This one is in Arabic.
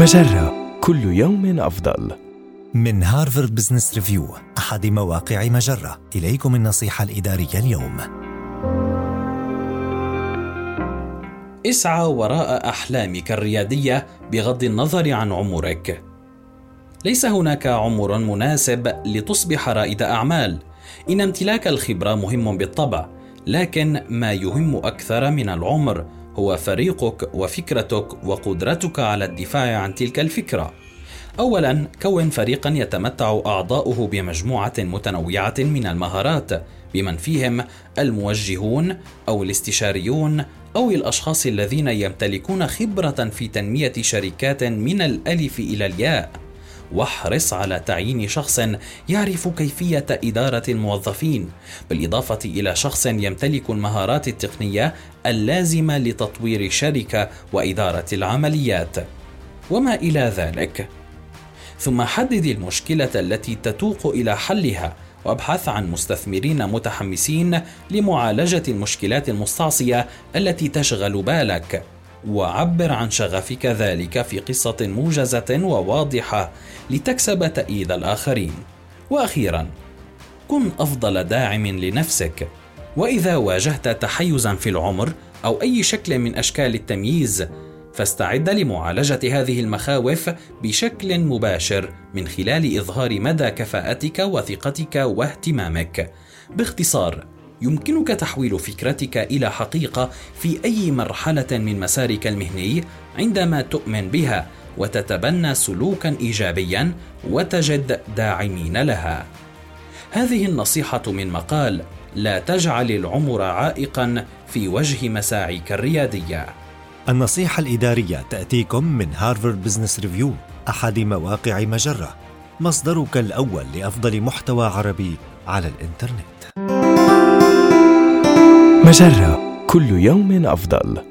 مجرة. كل يوم أفضل. من Harvard Business Review أحد مواقع مجرة. إليكم النصيحة الإدارية اليوم. اسعى وراء أحلامك الريادية بغض النظر عن عمرك. ليس هناك عمر مناسب لتصبح رائد أعمال. إن امتلاك الخبرة مهم بالطبع لكن ما يهم أكثر من العمر. هو فريقك وفكرتك وقدرتك على الدفاع عن تلك الفكرة. اولا كون فريقا يتمتع أعضاؤه بمجموعة متنوعة من المهارات بمن فيهم الموجهون أو الاستشاريون أو الأشخاص الذين يمتلكون خبرة في تنمية شركات من الألف إلى الياء. واحرص على تعيين شخص يعرف كيفية إدارة الموظفين بالإضافة إلى شخص يمتلك المهارات التقنية اللازمة لتطوير الشركة وإدارة العمليات. وما إلى ذلك. ثم حدد المشكلة التي تتوق إلى حلها وابحث عن مستثمرين متحمسين لمعالجة المشكلات المستعصية التي تشغل بالك. وعبر عن شغفك ذلك في قصة موجزة وواضحة لتكسب تأييد الآخرين. وأخيرا كن أفضل داعم لنفسك. وإذا واجهت تحيزا في العمر أو أي شكل من أشكال التمييز فاستعد لمعالجة هذه المخاوف بشكل مباشر من خلال إظهار مدى كفاءتك وثقتك واهتمامك. باختصار يمكنك تحويل فكرتك إلى حقيقة في أي مرحلة من مسارك المهني عندما تؤمن بها وتتبنى سلوكا ايجابيا وتجد داعمين لها. هذه النصيحة من مقال لا تجعل العمر عائقا في وجه مساعيك الريادية النصيحة الإدارية تأتيكم من Harvard Business Review أحد مواقع مجرة. مصدرك الأول لأفضل محتوى عربي على الإنترنت. مجرة كل يوم أفضل.